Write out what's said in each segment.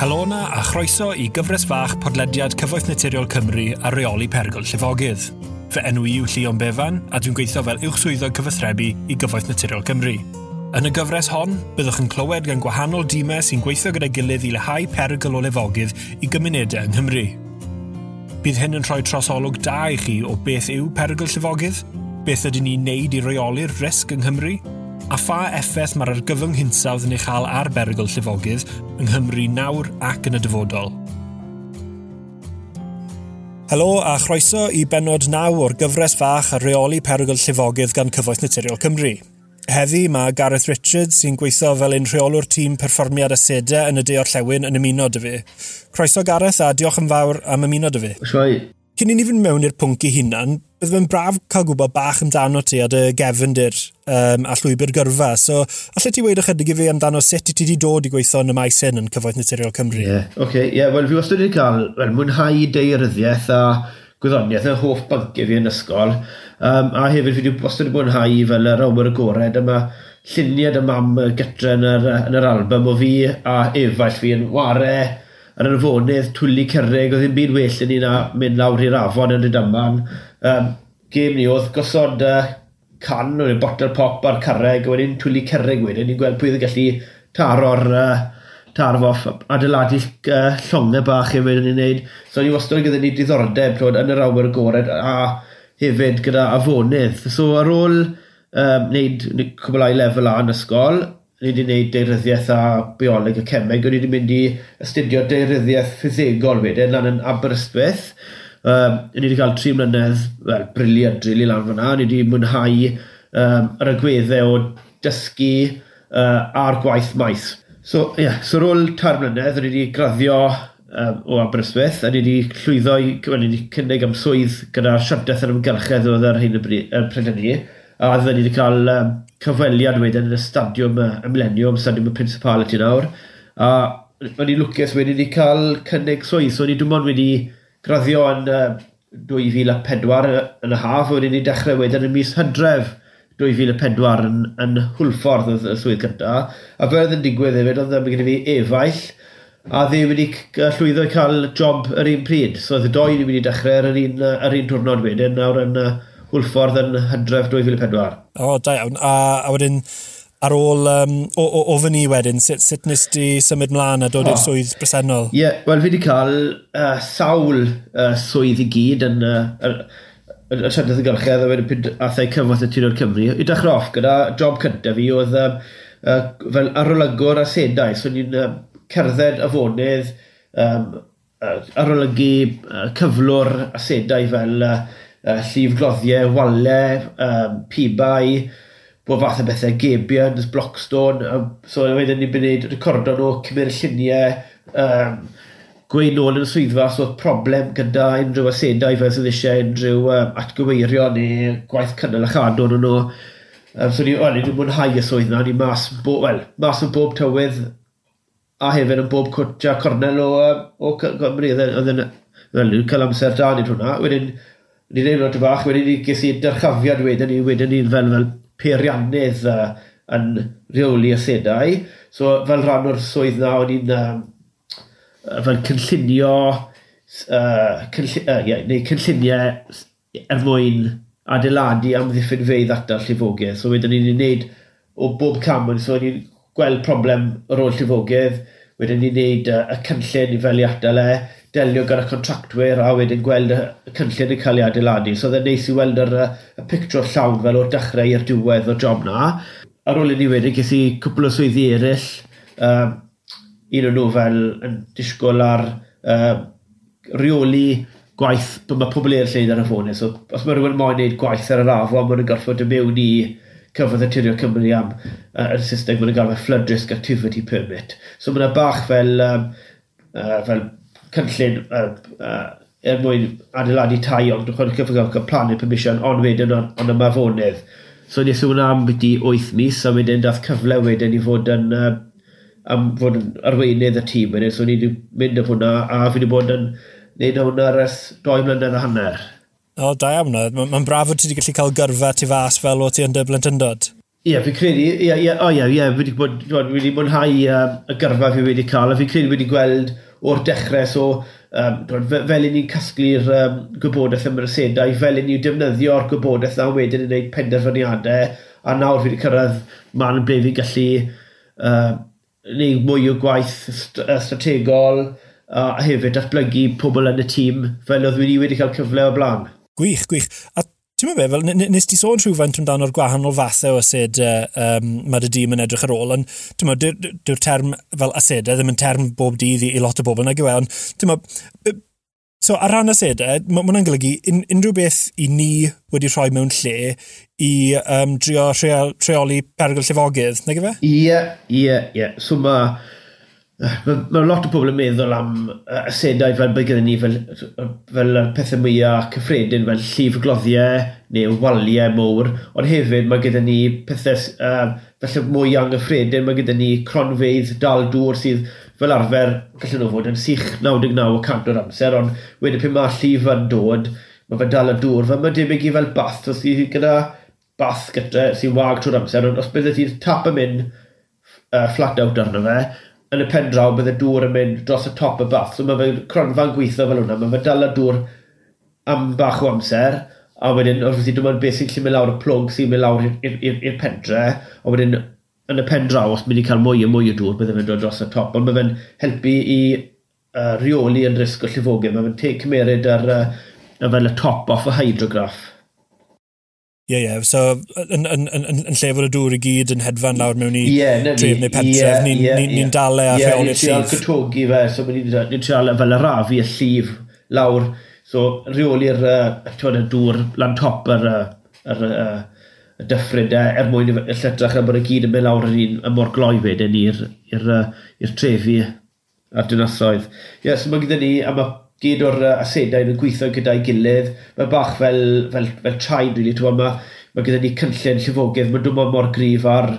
Helona a chroeso i gyfres fach podlediad Cyfoeth Naturiol Cymru a reoli pergol llifogydd. Fy enw i yw Llion Befan a dwi'n gweithio fel uwchswyddo cyfathrebu i Gyfoeth Naturiol Cymru. Yn y gyfres hon, byddwch yn clywed gan gwahanol dîmau sy'n gweithio gyda gilydd i leihau perygl o lefogydd i gymunedau yng Nghymru. Bydd hyn yn rhoi trosolwg da i chi o beth yw perygl llifogydd, beth ydyn ni'n neud i reoli'r risg yng Nghymru, a pha effaith mae'r argyfwng hinsawdd yn ei chael ar berygl llifogydd yng Nghymru nawr ac yn y dyfodol. Helo a chroeso i benod naw o'r gyfres fach a reoli perygl llifogydd gan Cyfoeth Naturiol Cymru. Heddi mae Gareth Richards sy'n gweithio fel un rheolwr tîm perfformiad asedau yn y de orllewin yn ymuno dy fi. Croeso Gareth a diolch yn fawr am ymuno dy fi. Sioi. Cyn i ni fynd mewn i'r pwnc i hunan, bydd fe'n braf cael gwybod bach amdano ti a dy gefndir um, a llwybr gyrfa. So, allai ti weid ychydig i fi amdano sut i ti wedi dod i gweithio yn y maes hyn yn Cyfoeth Naturiol Cymru? Ie, yeah. oce. Okay, ie, yeah, wel, fi wastad wedi cael well, mwynhau deiryddiaeth a gwyddoniaeth yn hoff bynciau fi yn ysgol. Um, a hefyd fi wedi wastad wedi mwynhau fel yr awyr agored yma lluniad y mam gytre yn yr, yn yr album o fi a efall fi yn ware yn yr afonydd, twli cyrreg, oedd ddim byd well yn ni na mynd lawr i'r afon yn y dyman. Um, gêm ni oedd gosod uh, can, oedd botel pop a'r carreg a wedyn twli cyrreg wedyn, ni'n gweld pwy oedd gallu taro'r uh, tarfo adeiladu uh, llongau bach hefyd yn ei wneud. So ni wastad gyda ni diddordeb twod, yn yr awyr gored a hefyd gyda afonydd. So ar ôl um, wneud cwblau lefel A yn ysgol, ni wedi gwneud deiryddiaeth a bioleg y cemeg, o'n i wedi mynd i astudio deiryddiaeth ffysegol wedyn lan yn Aberystwyth. Um, ni wedi cael tri mlynedd, wel, briliant rili lan fyna, Ni wedi mwynhau um, yr agweddau o dysgu uh, a'r gwaith maith. So, ie, yeah, so rôl tar mlynedd, ni wedi graddio um, o Aberystwyth, a ni wedi llwyddo i, ni wedi cynnig am swydd gyda siartaeth yn ymgylchedd oedd ar hyn y bryd, er pryd A fydden ni wedi cael um, cyfweliad wedyn yn y stadiwm y Millennium, stadiwm y Principality nawr. A o'n i'n lwcus wedi wedi cael cynnig swydd, so o'n i dim ond wedi graddio yn uh, 2004 yn y haf, wedyn ni dechrau wedyn yn mis hydref 2004 yn, yn hwlffordd oedd y swydd cyntaf. A fe oedd yn digwydd hefyd, oedd yn gyda fi efaill, a ddi wedi llwyddo i cael job yr un pryd. So oedd y doi wedi dechrau ar yr un, ar un diwrnod wedyn, nawr yn uh, Hwlffordd yn hydref 2004. O, da iawn. A, a wedyn, ar ôl, um, o, o, o fyny wedyn, sut, sut nes ti symud mlaen a dod oh. i'r swydd bresennol? Ie, yeah, wel fi wedi cael uh, sawl uh, swydd i gyd yn uh, y Senedd y Gylchedd a wedyn pyd athau e cyfoeth y Tudor Cymru. I dechrau off gyda job cyntaf fi oedd um, uh, fel arolygwr a sedau. So ni'n uh, cerdded afonydd, um, uh, arolygu uh, cyflwr a sedau fel uh, uh, llifgloddiau, walau, um, pibau, bod fath o bethau, gebion, blockstone, um, so wedyn ni'n mynd recordo nhw, cymryd lluniau, um, gweud nôl yn y swyddfa so problem gyda unrhyw asedau fel sydd eisiau unrhyw um, atgyweirio neu gwaith cynnal a chadw nhw. Um, so ni, well, ni mwynhau y swydd na, ni mas, bo, well, mas yn bob tywydd a hefyd yn bob cwtio cornel o, o Gymru. Oedden, oedden, cael amser da nid hwnna. Wedyn, ni'n neud lot o bach, wedyn ni gysi dyrchafiad wedyn ni, wedyn ni'n fel, fel peiriannydd uh, yn rheoli y sedau. So fel rhan o'r swydd na, o'n i'n uh, fel cynllunio, uh, cynllu, uh, yeah, neu cynlluniau er mwyn adeiladu am ddiffyn feidd ata llifogydd. So wedyn ni'n neud o bob cam, so ni'n gweld problem ar ôl llifogydd, wedyn ni'n neud uh, y cynllun i fel i adael e, delio gyda contractwyr a wedyn gweld y cynllun yn cael ei adeiladu. So oedd neis i weld yr, y pictwr llawn fel o'r dechrau i'r diwedd o job na. Ar ôl i ni wedyn, ges i cwpl o swyddi eraill. Um, un o'n nhw fel yn disgwyl ar um, reoli gwaith, bod mae pobl eraill yn ar y ffôn. E. So, os mae rhywun moyn gwneud gwaith ar yr afon, mae'n gorfod y mewn i cyfodd y tirio Cymru am uh, yn system, mae'n galw flood risk activity permit. So mae'n bach fel, um, uh, fel cynllun uh, uh, er mwyn adeiladu tai ond dwi'n chwilio cyfrifol plannu'r permission ond wedyn o'n y mafonydd. So nes hwnna am byddu 8 mis a wedyn dath cyfle wedyn i fod yn uh, am fod yn arweinydd y tîm wedyn so ni wedi mynd am hwnna a fi wedi bod yn neud hwnna ers 2 mlynedd a hanner. O, da iawn. Mae'n braf bod ti wedi gallu cael gyrfa ti fas fel o ti yn dy blentyndod. Ie, yeah, fi'n credu, ie, yeah, ie, yeah, o oh, ie, yeah, ie, yeah, fi wedi bod, fi wedi mwynhau uh, y gyrfa fi wedi cael, a fi'n credu wedi gweld o'r dechrau, so um, fel i ni'n casglu'r um, gwybodaeth ym Mercedau, fel i ni'n defnyddio'r gwybodaeth na wedyn yn gwneud penderfyniadau, a nawr fi wedi cyrraedd man ble fi'n gallu uh, neud mwy o gwaith strategol, a hefyd datblygu pobl yn y tîm fel oedd wedi wedi cael cyfle o blaen. Gwych, gwych. A Ti'n meddwl fel, nes ti sôn rhywfaint amdano'r gwahanol fathau o asedau um, mae dy dîm yn edrych ar ôl, ond ti'n meddwl, dyw'r term fel asedau ddim yn term bob dydd i, i lot o bobl nag yw e, ond ti'n meddwl, So ar ran asedau, mae hwnna'n golygu un, unrhyw beth i ni wedi rhoi mewn lle i um, drio rheol, rheoli perygl llifogydd, nag yfe? Ie, ie, ie. So mae Mae ma lot o pobl yn meddwl am asedau fel bod gyda ni fel, fel pethau mwyaf cyffredin fel llif gloddiau neu waliau mwr, ond hefyd mae gyda ni pethau uh, felly mwy anghyffredin, mae gyda ni cronfeidd dal dŵr sydd fel arfer gallen nhw fod yn sych 99% o'r amser, ond wedyn pyn mae llif yn dod, mae fe dal y dŵr, fe mae debyg i fel bath, os ti gyda bath gyda sy'n wag trwy'r amser, ond os bydde ti'n tap yn mynd uh, flat out arno fe, yn y pen draw, bydde dŵr yn mynd dros y top y bath. So mae fe cronfa'n gweithio fel hwnna. Mae fe dal y dŵr am bach o amser. A wedyn, wrth i dyma'n beth sy'n lle mynd lawr y plwg sy'n mynd lawr i'r pentre. A wedyn, yn y pen draw, os mynd i cael mwy a mwy o dŵr, bydde fe'n dod dros y top. Ond mae fe'n helpu i uh, reoli yn risg o llifogydd. Mae fe'n te cymeryd ar uh, fel y top off y hydrograff. Ie, yeah, ie. Yeah. So, yn, yn, yn, yn lle fod y dŵr i gyd yn hedfan lawr mewn i yeah, dref neu pentref, yeah, ni'n yeah, ni, yeah. dale a yeah, rheoli'r llif. Ie, ni'n trial cytogi fe, so ni'n trial e fel y rafi y llif lawr. So, rheoli'r uh, dŵr lan top yr, yr, yr, y dyffryn e, er mwyn y lletach a bod y gyd yn mynd lawr yr un y mor gloi wedyn i'r trefi a'r dynasoedd. Ie, yeah, so mae gyda ni, a mae gyd o'r asedau yn gweithio gyda'i gilydd. Mae bach fel, fel, fel traed, really. Twa, mae, mae gyda ni cynllun llifogydd, mae'n dwi'n mor grif ar,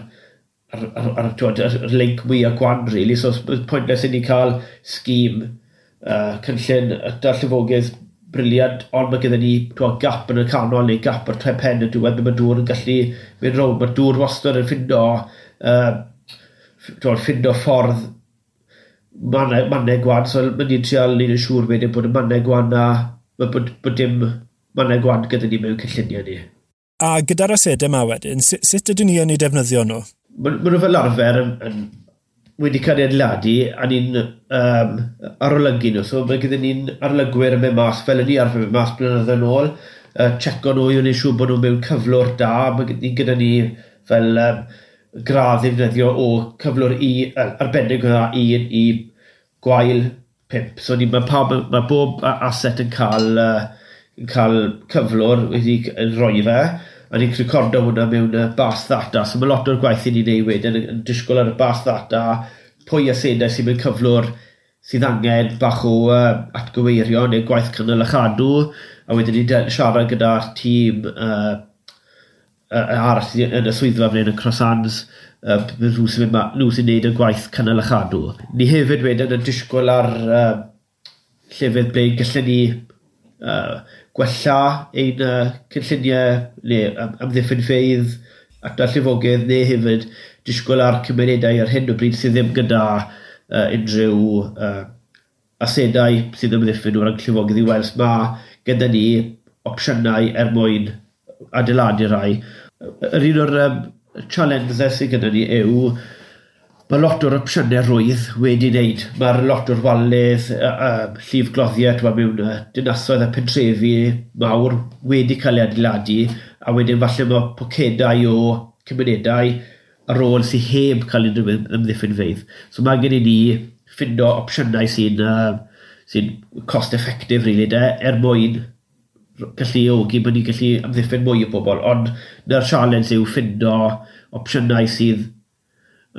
ar, ar, ar, ar, ar, ar link a gwan, really. So, pointless i ni cael sgîm uh, cynllun da llifogydd briliant, ond mae gyda ni twa, gap yn y canol neu gap ar tre pen y diwedd, mae dŵr yn gallu mynd rownd, mae dŵr wastad yn ffindo, uh, ffindo ffordd mannau, mannau gwan, so mae ni'n trial ni'n siŵr wedyn bod y mannau gwan a bod, bod dim mannau gwan gyda ni mewn cylluniau ni. A gyda'r asedau yma wedyn, sut, ydyn ni yn ei defnyddio nhw? Mae nhw fel arfer yn, yn wedi cael ei adladu a ni'n um, arolygu nhw. So mae gyda ni'n arolygwyr yn mynd mas, fel ni arfer mynd mas blynyddoedd yn ôl, uh, checo nhw i wneud siŵr bod nhw'n mewn cyflwr da. Mae gyda ni fel um, gradd i ddefnyddio o cyflwr i, arbennig o dda i, i gwael pimp. So ni, mae, pawb, mae bob aset yn cael, uh, yn cael cyflwr wedi rhoi fe, a ni'n recordo hwnna mewn y bas ddata. So mae lot o'r gwaith i ni'n ei wedyn yn, yn disgwyl ar y bas ddata, pwy asedau sy'n mynd cyflwr sydd angen bach o uh, atgyweirio neu gwaith cynnal a chadw, a wedyn ni siarad gyda'r tîm uh, uh, arall yn y swyddfa flaen yn Crossans, uh, nhw sy'n nhw sy'n neud y gwaith cynnal a chadw. Ni hefyd wedyn yn disgwyl ar uh, llefydd ble gallen ni uh, gwella ein uh, cynlluniau neu amddiffyn ffeidd ac a llifogydd neu hefyd disgwyl ar cymunedau ar hyn o bryd sydd ddim gyda uh, unrhyw uh, asedau sydd ymddiffyn o'r llifogydd i weld mae gyda ni opsiynau er mwyn adeiladu rai. Yr un o'r um, challenges sydd gyda ni yw mae lot o'r opsiynau rwydd wedi wneud. Mae'r lot o'r walydd, um, llif gloddiad, mae mewn dynasoedd a pentrefi mawr wedi cael ei adeiladu, a wedyn falle mae pocedau o cymunedau ar ôl sydd heb cael ei ymddiffyn feidd. So mae gen i ni ffindo opsiynau sy'n uh, sy cost-effective, really, de, er mwyn gallu ogi bod ni'n gallu amddiffyn mwy o bobl, ond na'r challenge yw ffindo opsiynau sydd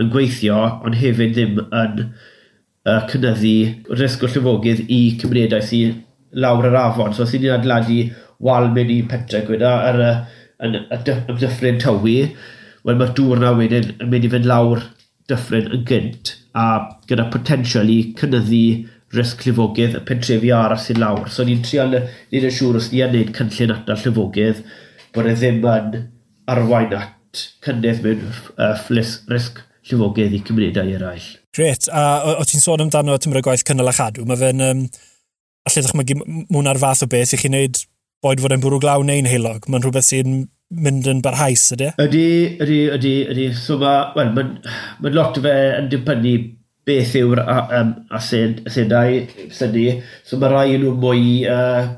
yn gweithio, ond hefyd ddim yn uh, cynnyddu risg o llyfogydd i cymunedau sydd lawr yr afon. So, os ni'n adladu wal mynd i pentre gyda ar y, yn, y dyffryn tywi, wel mae'r dŵr na wedyn yn mynd i fynd lawr dyffryn yn gynt a gyda potensial i cynnyddu risg llifogydd, y pentrefi aras i lawr. So ni'n trial yn siŵr os ni yn neud cynllun atal llifogydd, bod e ddim yn arwain at cynnydd mewn uh, risg llifogydd i cymunedau eraill. Gret, a o ti'n sôn amdano tymor y gwaith cynnal a chadw, mae fe'n um, allai ddechmygu mwna'r fath o beth i chi wneud boed fod e'n bwrw glaw neu'n heilog. Mae'n rhywbeth sy'n mynd yn barhaus, ydy? E? Ydy, ydy, ydy, ydy. So mae, well, mae'n ma lot o fe yn dibynnu beth yw'r um, asedau syni. So mae rai nhw mwy, uh,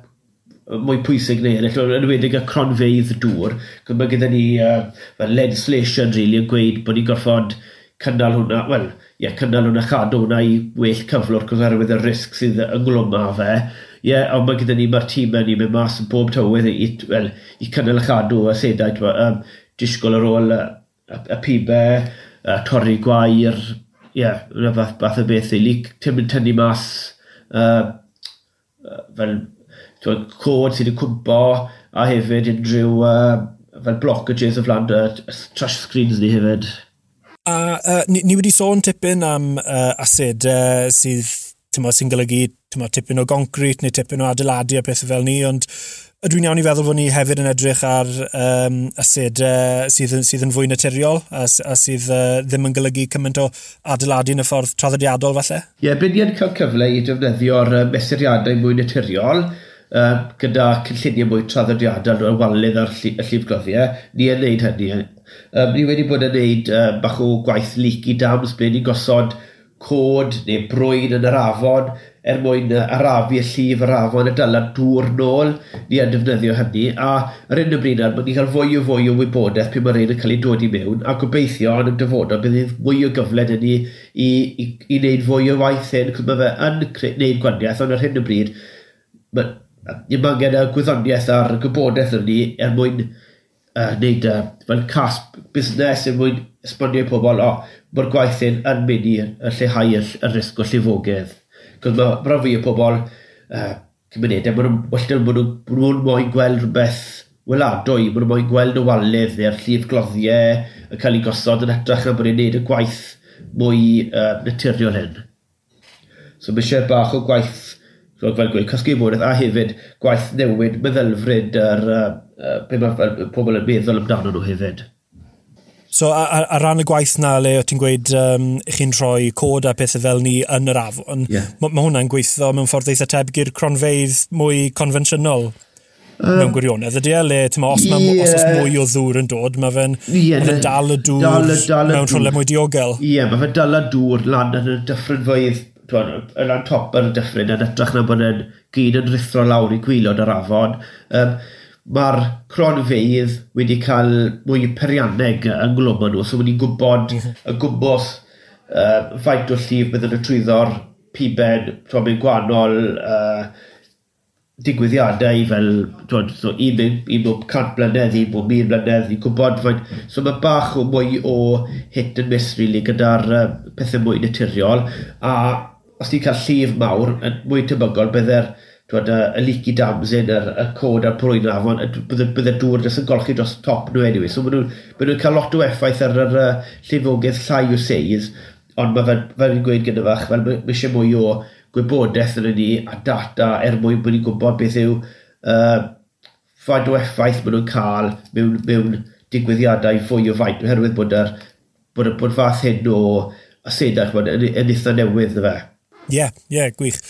mwy pwysig neu eraill, yn enwedig y cronfeidd dŵr. Cyn mae gyda ni uh, legislation really, yn gweud bod ni'n gorfod cynnal hwnna, wel, ie, yeah, cynnal hwnna chadw hwnna i well cyflwr cos oherwydd y risg sydd yn glwma fe. Ie, yeah, ond mae gyda ni mae'r tîm yn ni'n mynd mas yn bob tywydd i, well, i cynnal y chadw a sedau, um, disgwyl ar ôl y, y, y pibau, uh, torri gwair, ie, yna fath, fath o beth i. lic, ti'n mynd tynnu mas uh, fel twyd, cod sydd wedi cwmpo a hefyd unrhyw uh, fel blockages o flan y trash screens ni hefyd. A uh, ni, ni wedi sôn tipyn am uh, ased uh, sydd sy'n golygu tipyn o goncrit neu tipyn o adeiladu a pethau fel ni, ond Dwi'n iawn i feddwl bod ni hefyd yn edrych ar um, asedau sydd, sydd yn fwy naturiol a, a sydd uh, ddim yn golygu cymaint o adeiladu yn y ffordd traddodiadol falle? Ie, yeah, byd ni'n cael cyfle i defnyddio'r mesuriadau mwy naturiol uh, gyda cynlluniau mwy traddodiadol o'r walydd ar y llifgloddiau, ni yn neud hynny. Um, ni wedi bod yn neud uh, bach o gwaith leaky dams ble ni'n gosod cod neu brwyn yn yr afon er mwyn arafu y llif yr afon y dala dŵr nôl ni yn defnyddio hynny. A ar un y bryd er ar nawr mae'n cael fwy o fwy o wybodaeth pe mae'r ein yn cael ei dod i mewn a gobeithio yn y dyfodol bydd mwy o gyfle dyn ni i, i, i wneud fwy o waith hyn cos mae fe yn gwneud gwaniaeth ond ar hyn y bryd mae ni mae gen y gwyddoniaeth a'r gwybodaeth yn ni er mwyn uh, wneud uh, fel casp busnes er mwyn esbonio i pobl, o, oh, mae'r gwaith hyn yn mynd i lleihau y, y risg o llifogydd. Cos mae ma fi y pobl, uh, cymunedau, maen nhw'n ma nhw, nhw moyn gweld rhywbeth weladwy, maen nhw moyn gweld y walydd neu'r llif gloddiau yn cael ei gosod yn edrych am bod ni'n neud y gwaith mwy uh, naturiol hyn. So mae eisiau bach o gwaith, fel gweud, cysgu a hefyd gwaith newid meddylfryd yr, uh, uh, be mae pobl yn meddwl amdano nhw hefyd. So ar, ar ran y gwaith na le o ti'n gweud um, chi'n rhoi cod a pethau fel ni yn yr afon, yeah. mae ma hwnna'n gweithio mewn ffordd eitha tebyg i'r cronfeidd mwy confensiynol uh, mewn gwirionedd ydy e, le ma, os, yeah. ma, os oes mwy o ddŵr yn dod, mae fe'n yeah, ma fe dal y dŵr dal, dal mewn rhywle mwy diogel. Ie, yeah, mae fe'n dal y dŵr lan yn y dyffryn fydd, yn lan top yn y dyffryn, yn edrych na bod e'n gyd yn rithro lawr i gwylod yr afon. Um, mae'r cronfeidd wedi cael mwy perianneg yn glwm nhw, so wedi gwybod mhm. y gwmwth uh, faint o llif bydd yn y trwyddo'r piben, trobyn gwahanol, uh, digwyddiadau fel twod, so, un, un, un bob cant blynedd, un bob mil blynedd, i gwybod faint. So mae bach o mwy o hit and miss really gyda'r uh, pethau mwy naturiol a os ti'n cael llif mawr yn mwy tebygol byddai'r Dwi'n y, y Leaky Damsin, y, y Cod a'r Prwyn Afon, bydde dŵr jyst yn golchi dros top nhw anyway. So maen nhw'n nhw cael lot o effaith ar yr uh, llifogydd llai o seis, ond mae fel, fel i'n gweud gyda fach, fel mae eisiau mwy o gwybodaeth yn ni a data er mwyn bod ni'n gwybod beth yw uh, faint o effaith maen nhw'n cael mewn, mewn digwyddiadau fwy o faint, oherwydd bod, ar, bod, bod fath hyn o asedau yn, yn, yn eitha newydd fe. Ie, yeah, ie, yeah, gwych.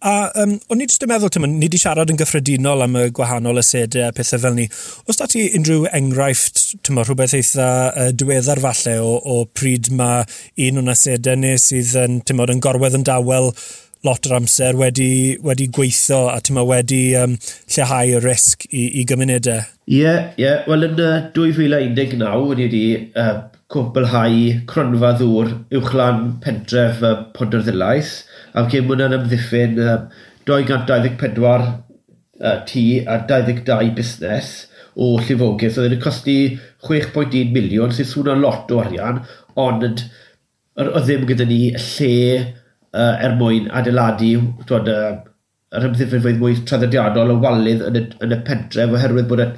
A um, o'n i jyst yn meddwl, tyma, ni wedi siarad yn gyffredinol am y gwahanol asedau a pethau fel ni. Os da ti unrhyw enghraifft, tyma, rhywbeth eitha uh, diweddar falle o, o pryd mae un o'n asedau ni sydd yn, tyma, yn gorwedd yn dawel lot o'r amser wedi, wedi gweithio a tyma wedi um, lleihau y risg i, i gymunedau? Ie, yeah, ie. Yeah. Wel, yn uh, 2019 wedi uh, cwblhau cronfa ddŵr uwchlan pentref uh, Ponderddulais a gym hwnna'n ymddiffyn uh, 224 uh, tŷ a 22 busnes o llifogydd. So, oedd yn costi 6.1 miliwn sy'n swnio'n lot o arian, ond oedd ddim gyda ni lle uh, er mwyn adeiladu twod, uh, yr ymddiffyn ymddifrifwydd mwy traddodiadol o walydd yn y, yn y pentref oherwydd bod y,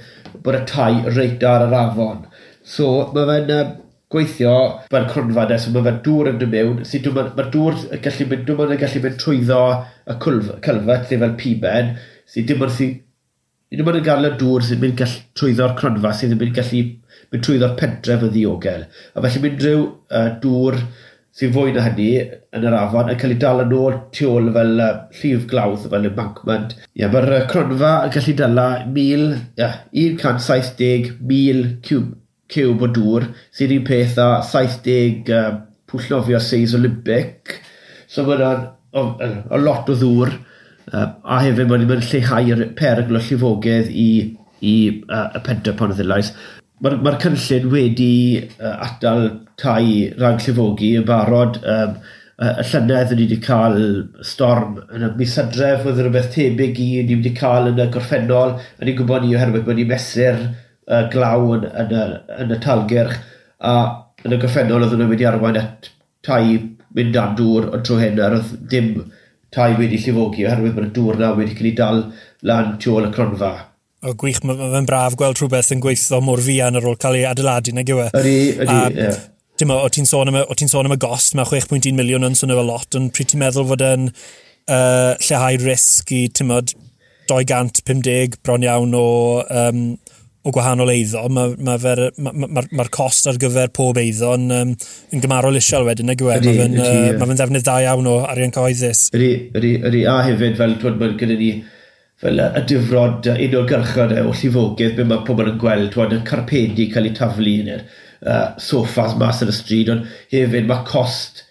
bod y tai reit ar yr afon. So mae fe'n uh, gweithio mae'r cronfa nes, mae fe'n dŵr yn dymewn, sydd dwi'n mae'r dŵr yn gallu mynd, dwi'n yn gallu mynd trwyddo y cylfet, neu fel piben, sy'n dim ond sy'n... sydd Nid yn gael y dŵr sy'n mynd gallu trwyddo'r cronfa sydd yn mynd gallu mynd trwyddo'r pentref y ddiogel. A felly mynd rhyw uh, dŵr sy'n fwy na hynny yn yr afon yn cael ei dal yn ôl tu ôl fel uh, llif glawdd fel embankment. Ie, mae'r uh, cronfa yn gallu dala 1,000, yeah, 170,000 cwb ciwb o dŵr, sydd un peth a 70 uh, pwllofio seis Olympic. So mae yna lot o ddŵr, uh, a hefyd mae'n ma lleihau'r perygl o llifogydd i, i uh, y pedra pan o ddilais. Mae'r ma, cynllun wedi uh, atal tai rhag llifogi yn barod. Um, y llynedd ni wedi cael storm yn y mis adref, oedd rhywbeth tebyg i, ni wedi cael yn y gorffennol, a ni'n gwybod ni oherwydd bod ni mesur uh, glaw yn yn, y, yn y talgyrch a yn y gyffennol oedd nhw'n mynd i arwain at tai mynd am dŵr ond trwy hyn ar oedd dim tai wedi llifogi oherwydd bod y dŵr na wedi cael ei dal lan tu ôl y cronfa. O gwych, mae'n ma braf gweld rhywbeth yn gweithio mor fian ar ôl cael ei adeiladu neu gywe. Ydy, ydy, ie. Yeah. Dim o, ti'n sôn am, o ti sôn am y gost, mae 6.1 miliwn yn swnio fel lot, ond pryd ti'n meddwl fod yn uh, lleihau risg i, ti'n 250 bron iawn o um, o gwahanol eiddo, mae'r ma ma, ma, ma, ma cost ar gyfer pob eiddo yn, um, yn gymarol isial wedyn, nag yw e? Mae fe'n uh, ma ddefnydd da iawn o arian cyhoeddus. Ydy, ydy, ydy, a hefyd fel twyd mae gyda ni fel y difrod un o'r gyrchod o llifogydd be mae pobl yn gweld, twyd, y carpedi cael ei taflu yn yr uh, sofas mas yn y stryd, ond hefyd mae cost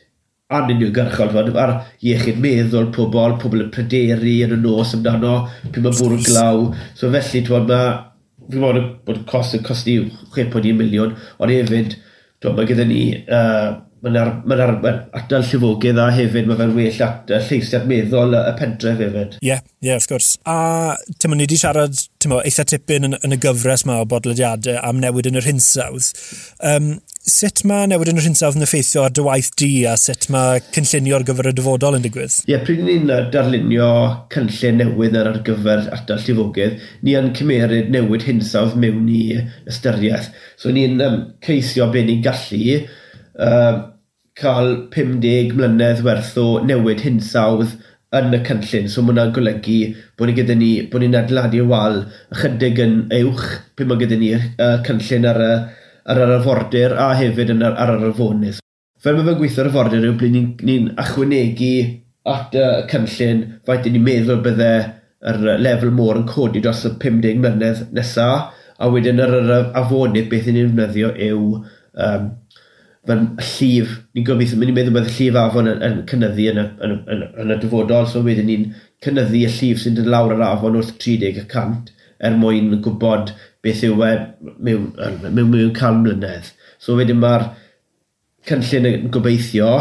anuniongyrchol fan, a'r iechyd meddwl pobl, pobl yn pryderu yn y nos amdano, pwy mae bwrw glaw. So felly, twyd, mae fi bod y cost yn costi 6.1 miliwn, ond hefyd, dwi'n mae gyda ni uh, mae'n ar, ma ar, mae adnod llifogydd a hefyd mae fe'n well at lleisiad meddwl y pentref hefyd. Ie, yeah, yeah, of course. A tyma, ni wedi siarad tyma, eitha tipyn yn, yn, y gyfres yma o bodlediadau am newid yn yr hinsawdd. Um, sut mae newid yn yr hinsawdd yn effeithio ar dy waith di a sut mae cynllunio ar gyfer y dyfodol yn digwydd? Ie, yeah, pryd ni'n darlunio cynllun newydd ar ar gyfer adal llifogydd, ni yn cymeryd newid hinsawdd mewn i ystyriaeth. So ni'n um, ceisio be ni'n gallu uh, cael 50 mlynedd werth o newid hinsawdd yn y cynllun. So mae hwnna'n golygu bod ni gyda ni, bod ni'n adeiladu wal ychydig yn uwch pe mae gyda ni uh, cynllun ar y, ar yr arfordir a hefyd yn ar, ar yr arfonydd. Fel mae fe'n gweithio ar arfordir yw bod ni'n ni, achwanegu at y cynllun faint ni'n meddwl bydde yr lefel môr yn codi dros y 50 mlynedd nesaf a wedyn ar yr afonydd beth ni'n defnyddio yw um, Mae'n llif, ni'n gobeithio, ni'n meddwl bod y llif afon yn, yn cynnyddu yn y, yn, yn, yn y dyfodol, so wedyn ni'n cynnyddu y llif sy'n dod lawr yr afon wrth 30 er mwyn gwybod beth yw e mewn, mewn, mewn can mlynedd. So wedyn mae'r cynllun yn gobeithio,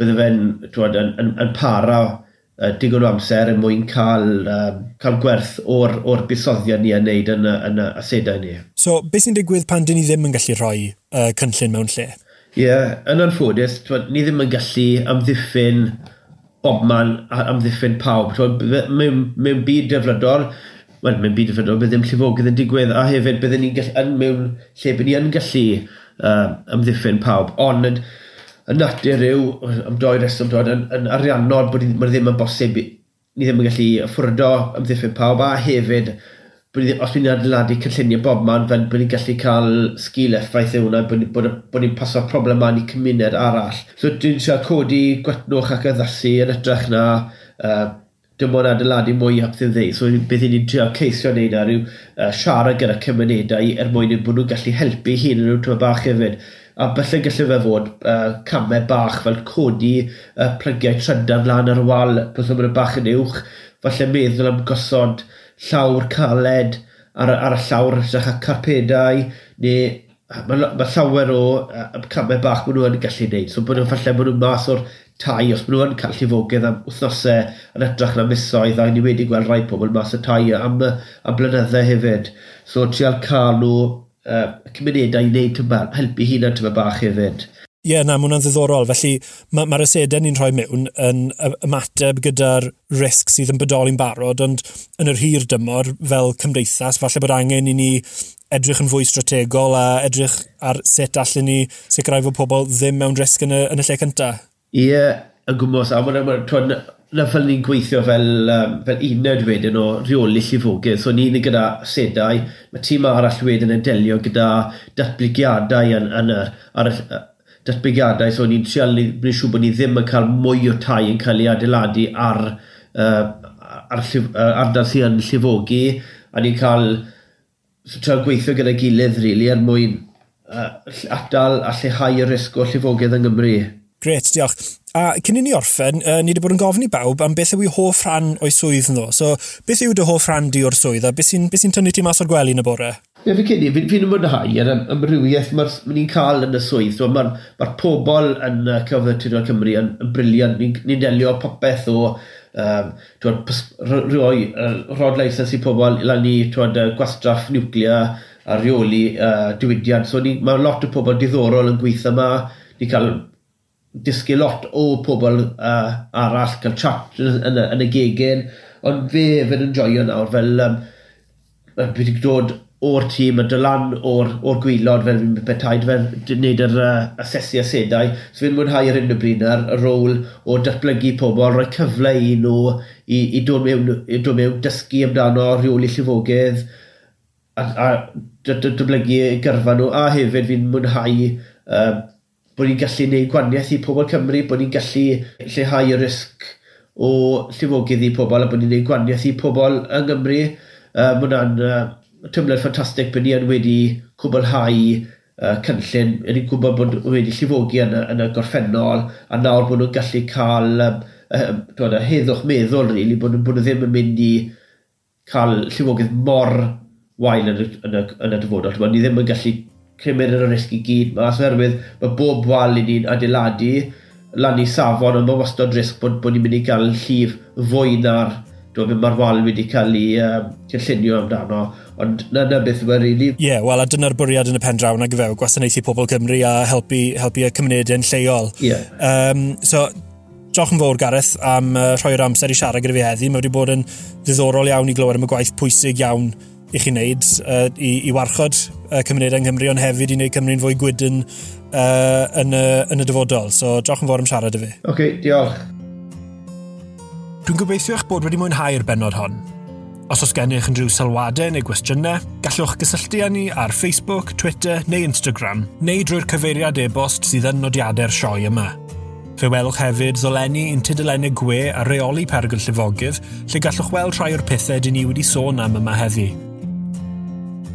bydde fe'n twod, yn, yn, yn para uh, digon o amser yn mwyn cael, um, cael gwerth o'r, or busoddiad ni a wneud yn yn, yn y asedau ni. So, beth sy'n digwydd pan dyn ni ddim yn gallu rhoi uh, cynllun mewn lle? Ie, yeah, yn anffodus, ni ddim yn gallu amddiffyn bobman a amddiffyn pawb. Mewn, mewn byd dyfrydol, wel, mewn byd dyfrydol, bydd ddim llifogydd yn digwydd, a hefyd byddwn ni'n gallu, yn mewn lle bydd ni yn gallu uh, amddiffyn pawb. Ond yn, yn natur yw, am doi reswm dod, yn, yn ariannod bod ni ddim yn bosib, ni ddim yn gallu ffwrdo amddiffyn pawb, a hefyd bod os ni'n adeiladu cynlluniau bob man fel bod ni'n gallu cael sgil effaith yw hwnna, bod ni'n bod, bod ni paso problem man i cymuned arall. So dwi'n siarad codi gwetnwch ac addasu yn ytrach na uh, dim ond adeiladu mwy up to ddi. So beth ni'n trio ceisio wneud ar yw uh, siarad gyda cymunedau er mwyn bod nhw'n gallu helpu hun yn nhw bach hefyd. A bellai gallu fe fod uh, camau bach fel codi uh, plygiau trydan lan ar y wal, beth o'n bach yn uwch, falle meddwl am gosod uh, llawr caled ar, ar y llawr sa'ch carpedau, neu mae ma llawer o uh, camau bach maen nhw yn gallu gwneud. So bod nhw'n falle bod nhw'n mas o'r tai, os maen nhw yn cael llifogydd am wythnosau yn edrych na misoedd, a ni wedi gweld rai pobl mas y tai am, am blynyddau hefyd. So trial cael nhw uh, cymunedau i wneud tyma, helpu hunan tyma bach hefyd. Ie, yeah, na, mae hwnna'n ddiddorol. Felly, mae'r ma asedau ni'n rhoi mewn yn ymateb gyda'r risg sydd yn bodoli'n barod, ond yn yr hir dymor, fel cymdeithas, falle bod angen i ni edrych yn fwy strategol a edrych ar sut allan ni sicrhau fod pobl ddim mewn risg yn y, yn y lle cyntaf. Ie, yeah, yn gwmwys, a mae'n ma, na fel ni'n gweithio fel, um, fel uned wedyn o rheoli llifogydd. So ni'n gyda sedau, mae tîm arall wedyn yn delio gyda datblygiadau yn, yn, yn, ar, ar, datbygiadau, so ni'n trial ni, ni siŵr bod ni ddim yn cael mwy o tai yn cael ei adeiladu ar, uh, ar, llif, uh, ardal sydd yn llifogi, a ni'n cael so, trial gweithio gyda gilydd, really, er mwyn uh, atal a lleihau y risg o llifogydd yng Nghymru. Gret, diolch. A cyn i ni orffen, uh, ni wedi bod yn gofyn i bawb am beth yw i hoff rhan o'i swydd nhw. So, beth yw dy hoff rhan di o'r swydd a beth sy'n sy tynnu ti mas o'r gwely yn y bore? Ie, fi cyn i, fi'n fi mwynhau yr ymrywiaeth mae'r ni'n cael yn y swydd. So, Mae'r ma pobl yn uh, cyfytuno'r Cymru yn, yn briliant. Ni'n ni delio popeth o um, rhoi uh, rod leisens i pobl lan i twad, uh, gwastraff niwclea a reoli uh, diwydiant. So mae lot o pobl diddorol yn gweithio yma. Ni'n cael disgu lot o pobl uh, arall, cael chat yn, yn, yn y gegin. Ond fe fe'n enjoio nawr fel... Um, fi wedi dod o'r tîm yn dylan o'r, or gwylod fel fi'n betaid fel wneud yr uh, asesu asedau. So fi'n mwynhau yr unrhyw bryd ar y rôl o datblygu pobl, rhoi cyfle i nhw i, i dod mewn, i dod mewn dysgu amdano rheoli llifogydd a, a datblygu gyrfa nhw. A hefyd fi'n mwynhau uh, bod ni'n gallu gwneud gwaniaeth i pobl Cymru, bod ni'n gallu lleihau y risg o llifogydd i pobl a bod ni'n gwneud gwaniaeth i pobl yng Nghymru. Uh, Mae hwnna'n uh, tymled ffantastig bod ni yn wedi cwblhau uh, cynllun, wedi gwybod bod wedi llifogi yn y, yn y gorffennol, a nawr bod nhw'n gallu cael um, um, heddwch meddwl, really, bod, bod nhw ddim yn mynd i cael llifogydd mor wael yn y, yn y, yn y dyfodol. Ni ddim yn gallu cymryd yr risg i gyd yma, oherwydd mae bob wal i ni'n adeiladu lan i safon, ond mae wastad risg bod, bod ni'n mynd i gael llif fwy na'r dwi'n mae'r wal wedi cael ei um, cynllunio amdano. Ond na na beth yma, rili. Really. Ie, yeah, wel, a dyna'r bwriad yn y pen draw na gyfew, gwasanaethu pobl Cymru a helpu, helpu y cymunedau'n lleol. Ie. Yeah. Um, so, Diolch yn fawr Gareth am uh, rhoi'r amser i siarad gyda fi heddi. Mae wedi bod yn ddiddorol iawn i glywed am y gwaith pwysig iawn i chi wneud uh, i, i warchod uh, cymunedau yng Nghymru, ond hefyd i wneud Cymru'n fwy gwydyn uh, yn, y, yn y dyfodol. So, diolch yn fawr am siarad y fi. Oce, okay, diolch. Dwi'n gobeithio eich bod wedi mwynhau'r benod hon. Os oes gennych unrhyw sylwadau neu gwestiynau, gallwch gysylltu â ni ar Facebook, Twitter neu Instagram, neu drwy'r cyfeiriad e-bost sydd yn nodiadau'r sioe yma. Fe welwch hefyd ddoleni un tudalennau gwe a reoli pergyl llifogydd, lle gallwch weld rhai o'r pethau dyn ni wedi sôn am yma heddi.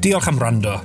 Diolch am rando.